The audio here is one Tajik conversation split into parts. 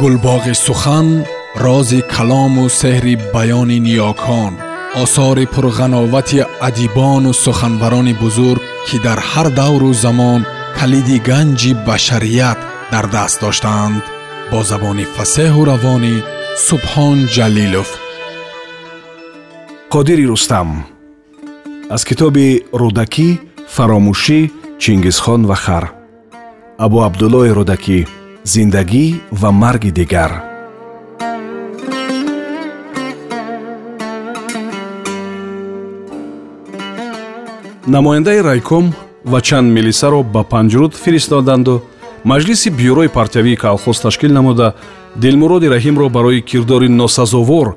гулбоғи сухан рози калому сеҳри баёни ниёкон осори пурғановати адибону суханбарони бузург ки дар ҳар давру замон калиди ганҷи башарият дар даст доштаанд бо забони фасеҳу равонӣ субҳон ҷалилов. Қодири рустам аз китоби рӯдакӣ фаромӯшӣ чингизхон ва хар абу абдуллои рӯдакӣ зиндагӣ ва марги дигар. Намояндаи райком ва чанд милисаро ба панҷруд фиристоданду маҷлиси бюрои партиявии калхоз ташкил намуда дилмуроди раҳимро барои кирдори носазовор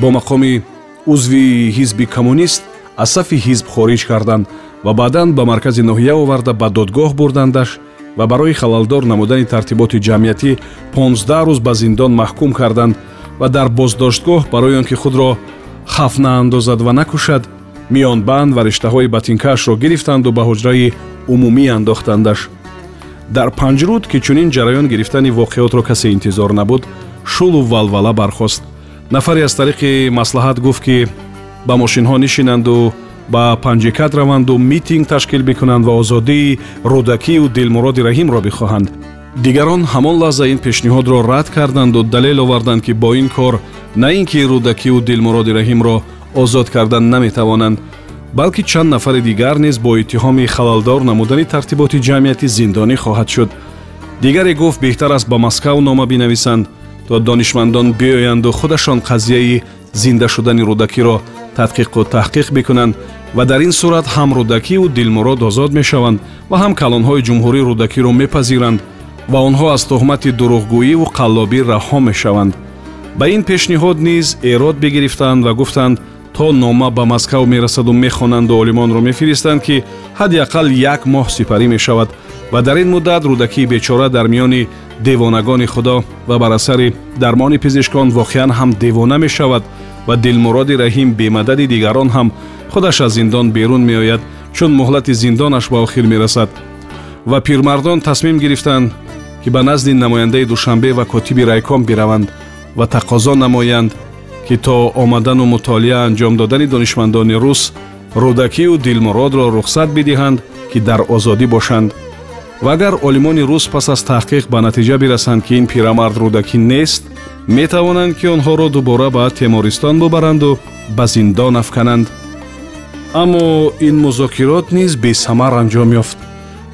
бо мақоми узви ҳизби коммунист аз сафи ҳизб хориҷ карданд ва баъдан ба маркази ноҳия оварда ба додгоҳ бурдандаш ва барои халалдор намудани тартиботи ҷамъиятӣ 15 рӯз ба зиндон маҳкум карданд ва дар боздоштгоҳ барои он ки худро хаф наандозад ва накушад миёнбанд ва риштаҳои батинкаашро гирифтанду ба ҳуҷраи умумӣ андохтандаш. Дар панҷруд ки чунин ҷараён гирифтани воқеотро касе интизор набуд шулу валвала бархост. Нафаре аз тариқи маслиҳат гуфт ки ба мошинҳо нишинанду ба панҷикат раванду митинг ташкил бикунанд ва озодии рӯдакию дилмуроди раҳимро бихоҳанд. Дигарон ҳамон лаҳза ин пешниҳодро рад карданду далел оварданд ки бо ин кор на ин ки рӯдакию дилмуроди раҳимро озод кардан наметавонанд балки чанд нафари дигар низ бо иттиҳоми халалдор намудани тартиботи ҷамъиятӣ зиндонӣ хоҳад шуд. Дигаре гуфт беҳтар аст ба москав нома бинависанд то донишмандон биёянду худашон қазияи зинда шудани рӯдакиро тадқиқу таҳқиқ бикунанд ва дар ин сурат ҳам рӯдакиву дилмурод озод мешаванд ва ҳам калонҳои ҷумҳурӣ рӯдакиро мепазиранд ва онҳо аз тӯҳмати дурӯғгӯиву қаллобӣ раҳо мешаванд. Ба ин пешниҳод низ эрод бигирифтанд ва гуфтанд то нома ба москав мерасаду мехонанду олимонро мефиристанд ки ҳадди ақал як моҳ сипарӣ мешавад ва дар ин муддат рӯдакии бечора дар миёни девонагони худо ва бар асари дармони пизишкон воқеан ҳам девона мешавад ва дилмуроди раҳим бемадади дигарон ҳам худаш аз зиндон берун меояд чун муҳлати зиндонаш ба охир мерасад. Ва пирмардон тасмим гирифтанд ки ба назди намояндаи душанбе ва котиби райком бираванд ва тақозо намоянд ки то омадану мутолиа анҷом додани донишмандони рус рӯдакию дилмуродро рухсат бидиҳанд ки дар озодӣ бошанд ва агар олимони рус пас аз таҳқиқ ба натиҷа бирасанд ки ин пирамард рӯдакӣ нест метавонанд ки онҳоро дубора ба темористон бубаранду ба зиндон афкананд. Аммо ин музокирот низ бесамар анҷом ёфт.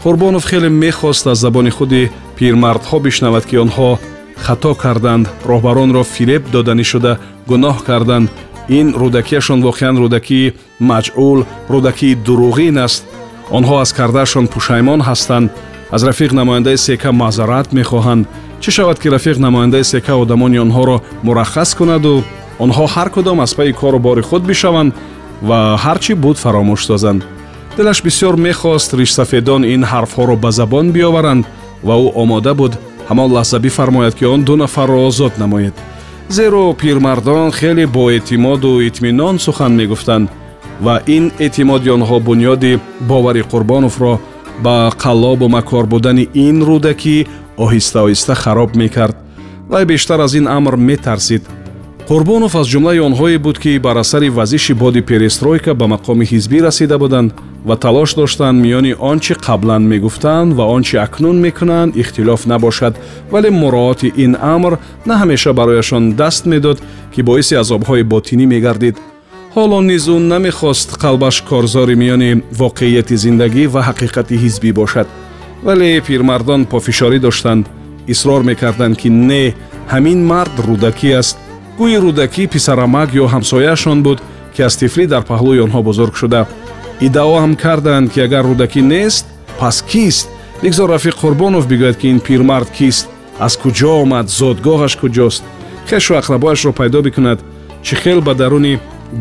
Қурбонов хеле мехост аз забони худи пирмардҳо бишнавад ки онҳо хато карданд роҳбаронро фиреб доданӣ шуда гуноҳ карданд. Ин рӯдакиашон воқеан рӯдакии маҷъул рӯдакии дуруғин аст. Онҳо аз кардаашон пушаймон ҳастанд аз рафиқ намояндаи сека маъзарат мехоҳанд. Чӣ шавад ки рафиқ намояндаи сека одамони онҳоро мураххас кунаду онҳо ҳар кудом аз пайи кору бори худ бишаванд ва ҳарчӣ буд фаромӯш созанд. Дилаш бисёр мехост ришсафедон ин ҳарфҳоро ба забон биоваранд ва ӯ омода буд ҳамон лаҳза бифармояд ки он ду нафарро озод намоед. Зеро пирмардон хеле боэътимоду итминон сухан мегуфтанд ва ин эътимоди онҳо бунёди бовари қурбоновро ба қаллобу макор будани ин рӯдакӣ оҳиста оҳиста хароб мекард. вай бештар аз ин амр метарсид. Қурбонов аз ҷумлаи онҳое буд ки бар асари вазиши боди перестройка ба мақоми ҳизбӣ расида буданд ва талош доштанд миёни он чи қаблан мегуфтанд ва он чи акнун мекунанд ихтилоф набошад. вале муроати ин амр на ҳамеша барояшон даст медод ки боиси азобҳои ботинӣ мегардид ҳоло низ ӯ намехост қалбаш корзори миёни воқеияти зиндагӣ ва ҳақиқати ҳизбӣ бошад. Вале пирмардон пофишорӣ доштанд. Исрор мекарданд ки не ҳамин мард рӯдакӣ аст. Гӯи рӯдакӣ писарамак ё ҳамсояашон буд ки аз тифлӣ дар паҳлӯи онҳо бузург шуда. Иддао ҳам карданд ки агар рӯдакӣ нест пас кист? Бигзор рафиқ қурбонов бигӯяд ки ин пирмард кист? Аз куҷо омад? Зодгоҳаш куҷост? Хешу ақрабояшро пайдо бикунад. Чӣ хел ба даруни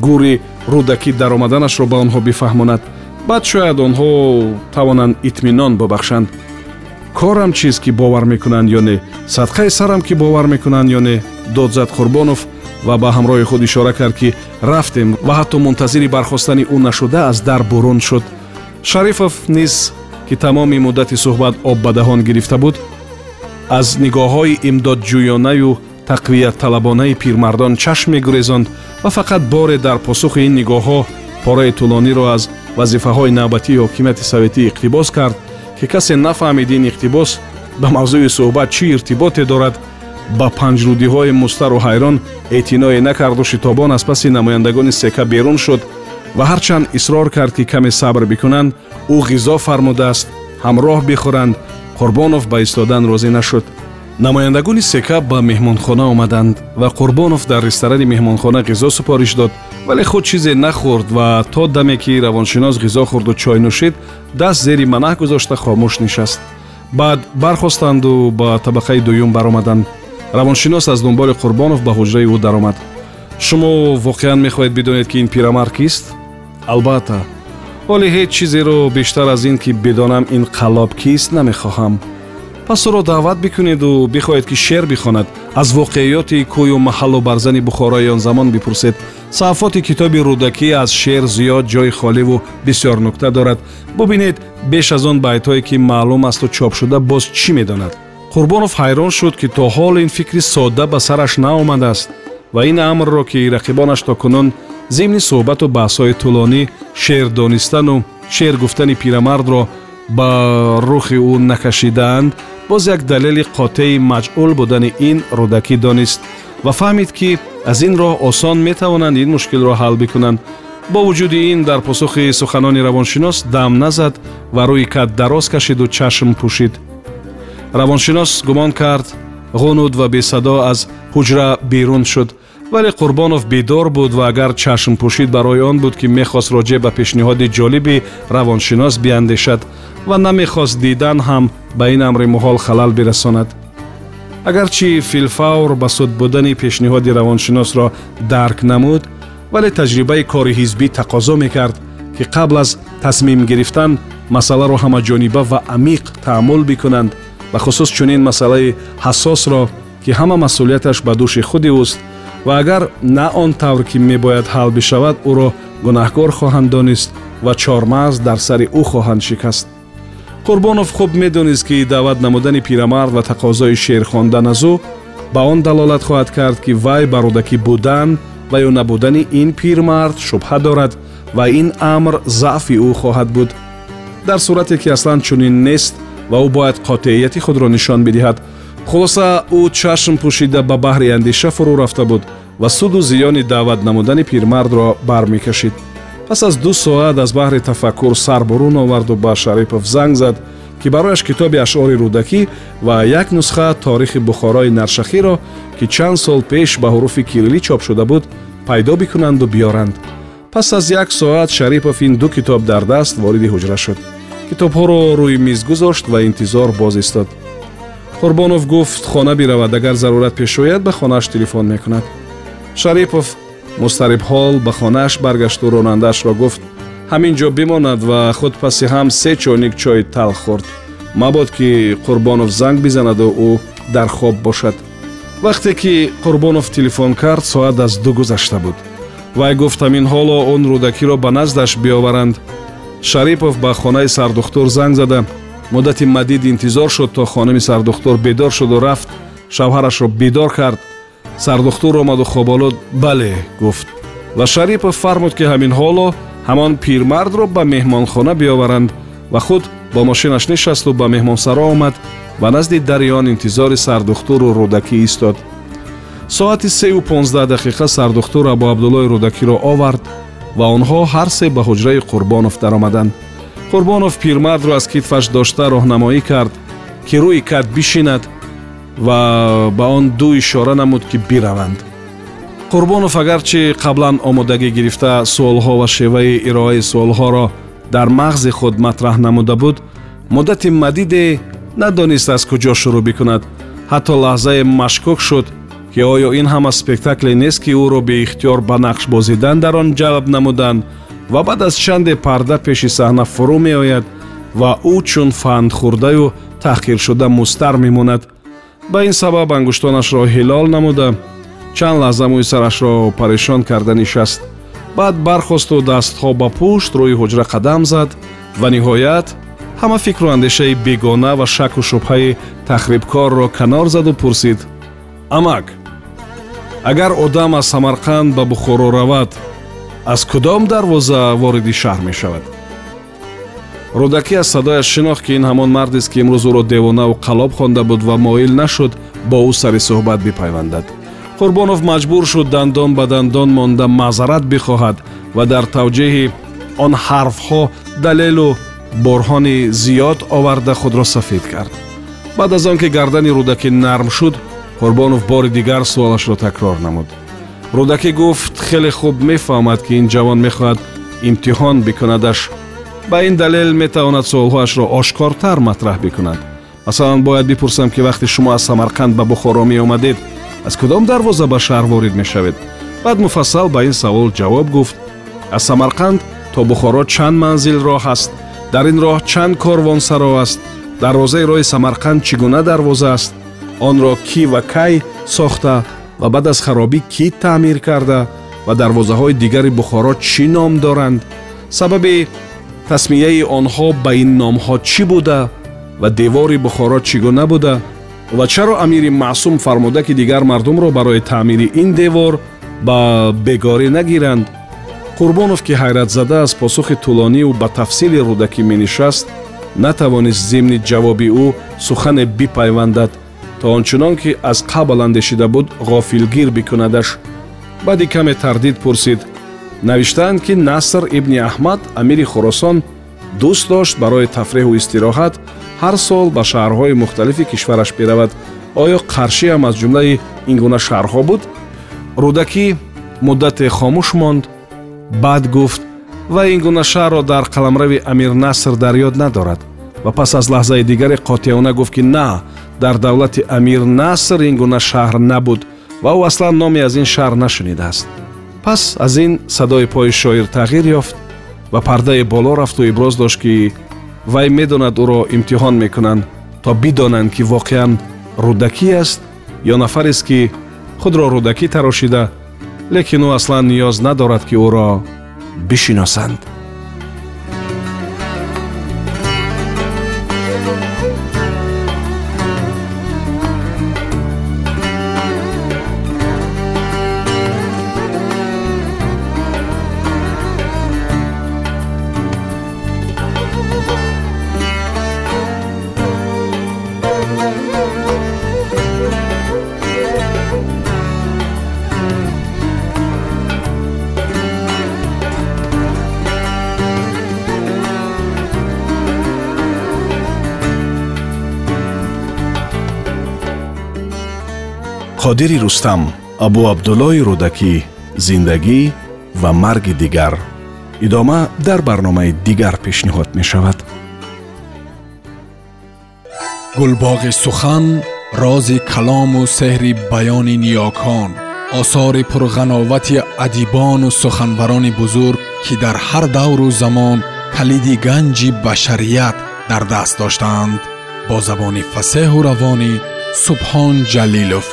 гӯри рӯдакӣ даромаданашро ба онҳо бифаҳмонад. Баъд шояд онҳо тавонанд итминон бубахшанд корам чист ки бовар мекунанд ё не? Садқаи сарам ки бовар мекунанд ё не? Дод зад қурбонов ва ба ҳамроҳи худ ишора кард ки рафтем ва ҳатто мунтазири бархостани ӯ нашуда аз дар бурун шуд. Шарифов низ ки тамоми муддати суҳбат об ба даҳон гирифта буд аз нигоҳҳои имдодҷӯёнаю тақвиятталабонаи пирмардон чашм мегурезонд ва фақат боре дар посухи ин нигоҳҳо пораи тӯлониро аз вазифаҳои навбатии ҳокимияти советӣ иқтибос кард ки касе нафаҳмид ин иқтибос ба мавзӯи суҳбат чӣ иртиботе дорад ба панҷрудиҳои мустару ҳайрон эътиное накарду шитобон аз паси намояндагони сека берун шуд ва ҳарчанд исрор кард ки каме сабр бикунанд ӯ ғизо фармудааст ҳамроҳ бихӯранд қурбонов ба истодан розӣ нашуд намояндагони сека ба меҳмонхона омаданд ва қурбонов дар ресторани меҳмонхона ғизо супориш дод вале худ чизе нахӯрд ва то даме ки равоншинос ғизо хӯрду чой нӯшид даст зери манаҳ гузошта хомӯш нишаст. Баъд бархостанду ба табақаи дуюм баромаданд равоншинос аз дунболи қурбонов ба ҳуҷраи ӯ даромад. Шумо воқеан мехоҳед бидонед ки ин пирамард кист? Албатта. Ҳоле ҳеҷ чизеро бештар аз ин ки бидонам ин қаллоб кист намехоҳам пас ӯро даъват бикунеду бихоҳед ки шеър бихонад. Аз воқеиёти кӯю маҳаллу барзани бухорои он замон бипурсед. Саҳафоти китоби рӯдакӣ аз шеър зиёд ҷои холиву бисёр нукта дорад. Бубинед беш аз он байтҳое ки маълум асту чопшуда боз чӣ медонад? Қурбонов ҳайрон шуд ки то ҳол ин фикри содда ба сараш наомадааст ва ин амрро ки рақибонаш то кунун зимни суҳбату баҳсҳои тӯлонӣ шеър донистану шеър гуфтани пирамардро ба рухи ӯ накашидаанд боз як далели қотеи маҷъул будани ин рӯдакӣ донист ва фаҳмид ки аз ин роҳ осон метавонанд ин мушкилро ҳал бикунанд. Бо вуҷуди ин дар посухи суханони равоншинос дам назад ва рӯи кат дароз кашиду чашм пӯшид. Равоншинос гумон кард ғунуд ва бесадо аз ҳуҷра берун шуд вале қурбонов бедор буд ва агар чашм пӯшид барои он буд ки мехост роҷеъ ба пешниҳоди ҷолиби равоншинос биандешад ва намехост дидан ҳам ба ин амри муҳол халал бирасонад. Агарчи филфавр ба суд будани пешниҳоди равоншиносро дарк намуд вале таҷрибаи кори ҳизбӣ тақозо мекард ки қабл аз тасмим гирифтан масъаларо ҳамаҷониба ва амиқ таъммул бикунанд бахусус чунин масъалаи ҳассосро ки ҳама масъулияташ ба дӯши худи ӯст ва агар на он тавр ки мебояд ҳал бишавад ӯро гунаҳкор хоҳанд донист ва чормағз дар сари ӯ хоҳанд шикаст. Қурбонов хуб медонист ки даъват намудани пирамард ва тақозои шеър хондан аз ӯ ба он далолат хоҳад кард ки вай ба рӯдакӣ будан ва ё набудани ин пирмард шубҳа дорад ва ин амр заъфи ӯ хоҳад буд. Дар сурате ки аслан чунин нест ва ӯ бояд қотеияти худро нишон бидиҳад хулоса ӯ чашм пӯшида ба баҳри андеша фурӯ рафта буд ва суду зиёни даъват намудани пирмардро бармекашид. Пас аз ду соат аз баҳри тафаккур сар бурун оварду ба шарипов занг зад ки барояш китоби ашъори рӯдакӣ ва як нусха таорихи бухорои наршахиро ки чанд сол пеш ба ҳуруфи кирилӣ чоп шуда буд пайдо бикунанду биёранд. Пас аз як соат шарипов ин ду китоб дар даст вориди ҳуҷра шуд. Китобҳоро рӯи миз гузошт ва интизор боз истод қурбонов гуфт хона биравад агар зарурат пеш ояд ба хонааш телефон мекунад. Шарипов мустарибҳол ба хонааш баргашту ронандаашро гуфт. Ҳамин ҷо бимонад ва худ паси ҳам се чойник чои талх хӯрд. Мабод ки қурбонов занг бизанаду ӯ дар хоб бошад вақте ки қурбонов телефон кард соат аз ду гузашта буд. Вай гуфт ҳамин ҳоло он рӯдакиро ба наздаш биоваранд шарипов ба хонаи сардухтур занг зада муддати мадид интизор шуд то хонами сардухтур бедор шуду рафт шавҳарашро бедор кард. Сардухтур омаду хоболуд бале гуфт. Ва шарипов фармуд ки ҳамин ҳоло ҳамон пирмардро ба меҳмонхона биоваранд ва худ бо мошинаш нишасту ба меҳмонсаро омад ва назди дари он интизори сардухтуру рӯдакӣ истод. Соати сеу понздаҳ дақиқа сардухтур абу абдуллои рӯдакиро овард ва онҳо ҳар се ба ҳуҷраи қурбонов даромаданд қурбонов пирмардро аз китфаш дошта роҳнамоӣ кард ки рӯи кат бишинад ва ба он ду ишора намуд ки бираванд. Қурбонов агарчи қаблан омодагӣ гирифта суолҳо ва шеваи ироаи суолҳоро дар мағзи худ матраҳ намуда буд. Муддати мадиде надонист аз куҷо шурӯъ бикунад. Ҳатто лаҳзае машкук шуд ки оё ин ҳама спектакле нест ки ӯро беихтиёр ба нақш бозидан дар он ҷалб намуданд ва баъд аз чанде парда пеши саҳна фурӯ меояд ва ӯ чун фандхӯрдаю таҳқиршуда мустар мемонад. Ба ин сабаб ангуштонашро ҳилол намуда. Чанд лаҳза мӯи сарашро парешон карда нишаст. Баъд бархосту дастҳо ба пушт рӯи ҳуҷра қадам зад ва ниҳоят ҳама фикру андешаи бегона ва шаку шубҳаи тахрибкорро канор заду пурсид. Амак агар одам аз самарқанд ба бухоро равад аз кудом дарвоза вориди шаҳр мешавад? Рӯдакӣ аз садояш шинохт ки ин ҳамон мардест ки имрӯз ӯро девонаву қалоб хонда буд ва моил нашуд бо ӯ сари суҳбат бипайвандад. Қурбонов маҷбур шуд дандон ба дандон монда маъзарат бихоҳад ва дар тавҷеҳи он ҳарфҳо далелу борҳони зиёд оварда худро сафед кард. Баъд аз он ки гардани рӯдакӣ нарм шуд қурбонов бори дигар суолашро такрор намуд рӯдакӣ гуфт хеле хуб мефаҳмад ки ин ҷавон мехоҳад имтиҳон бикунадаш. Ба ин далел метавонад суолҳоашро ошкортар матраҳ бикунад. Масалан бояд бипурсам ки вақте шумо аз самарқанд ба бухоро меомадед аз кудом дарвоза ба шаҳр ворид мешавед? Баъд муфассал ба ин савол ҷавоб гуфт. Аз самарқанд то бухоро чанд манзил роҳ аст? Дар ин роҳ чанд корвонсаро аст? Дарвозаи роҳи самарқанд чӣ гуна дарвоза аст? Онро кӣ ва кай сохта ва баъд аз харобӣ кӣ таъмир карда ва дарвозаҳои дигари бухоро чӣ ном доранд? Сабаби тасмияи онҳо ба ин номҳо чӣ буда ва девори бухоро чӣ гуна буда? Ва чаро амири маъсум фармуда ки дигар мардумро барои таъмири ин девор ба бегорӣ нагиранд? Қурбонов ки ҳайратзада аз посухи тӯлонию ба тафсили рӯдакӣ менишаст натавонист зимни ҷавоби ӯ сухане бипайвандад то ончунон ки аз қабл андешида буд ғофилгир бикунадаш. Баъди каме тардид пурсид. Навиштаанд ки наср ибни аҳмад амири хуросон дӯст дошт барои тафреҳу истироҳат ҳар сол ба шаҳрҳои мухталифи кишвараш биравад. Оё қаршиам аз ҷумлаи ин гуна шаҳрҳо буд? Рӯдакӣ муддате хомӯш монд. Баъд гуфт ва ин гуна шаҳрро дар қаламрави амир наср дар ёд надорад ва пас аз лаҳзаи дигаре қотиёна гуфт ки на дар давлати амир наср ин гуна шаҳр набуд ва ӯ аслан номе аз ин шаҳр нашунидааст. Пас аз ин садои пои шоир тағйир ёфт ва пардае боло рафту иброз дошт ки вай медонад ӯро имтиҳон мекунанд то бидонанд ки воқеан рӯдакӣ аст ё нафарест ки худро рӯдакӣ тарошида лекин ӯ аслан ниёз надорад ки ӯро бишиносанд қодири рустам абу абдуллои рӯдакӣ зиндагӣ ва марги дигар идома дар барномаи дигар пешниҳод мешавад. Гулбоғи сухан рози калому сеҳри баёни ниёкон осори пурғановати адибону суханбарони бузург ки дар ҳар давру замон калиди ганҷи башарият дар даст доштаанд бо забони фасеҳу равонӣ субҳон ҷалилов